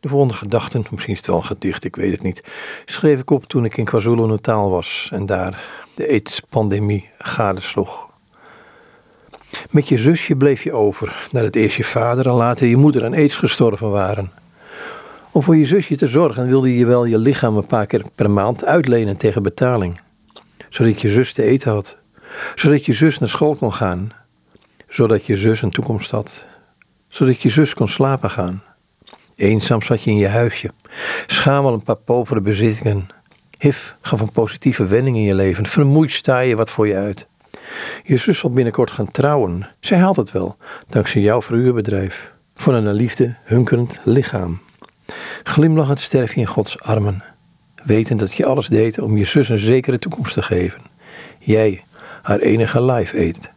De volgende gedachten, misschien is het wel een gedicht, ik weet het niet, schreef ik op toen ik in KwaZulu-Natal was en daar de AIDS-pandemie gadesloeg. Met je zusje bleef je over, nadat eerst je vader en later je moeder aan aids gestorven waren. Om voor je zusje te zorgen wilde je wel je lichaam een paar keer per maand uitlenen tegen betaling. Zodat je zus te eten had. Zodat je zus naar school kon gaan. Zodat je zus een toekomst had. Zodat je zus kon slapen gaan. Eenzaam zat je in je huisje. Schamel een paar povere bezittingen. Hif gaf een positieve wending in je leven. Vermoeid sta je wat voor je uit. Je zus zal binnenkort gaan trouwen. Zij haalt het wel, dankzij jouw verhuurbedrijf. Voor een liefde hunkerend lichaam. Glimlachend sterf je in Gods armen. Wetend dat je alles deed om je zus een zekere toekomst te geven. Jij, haar enige life eet.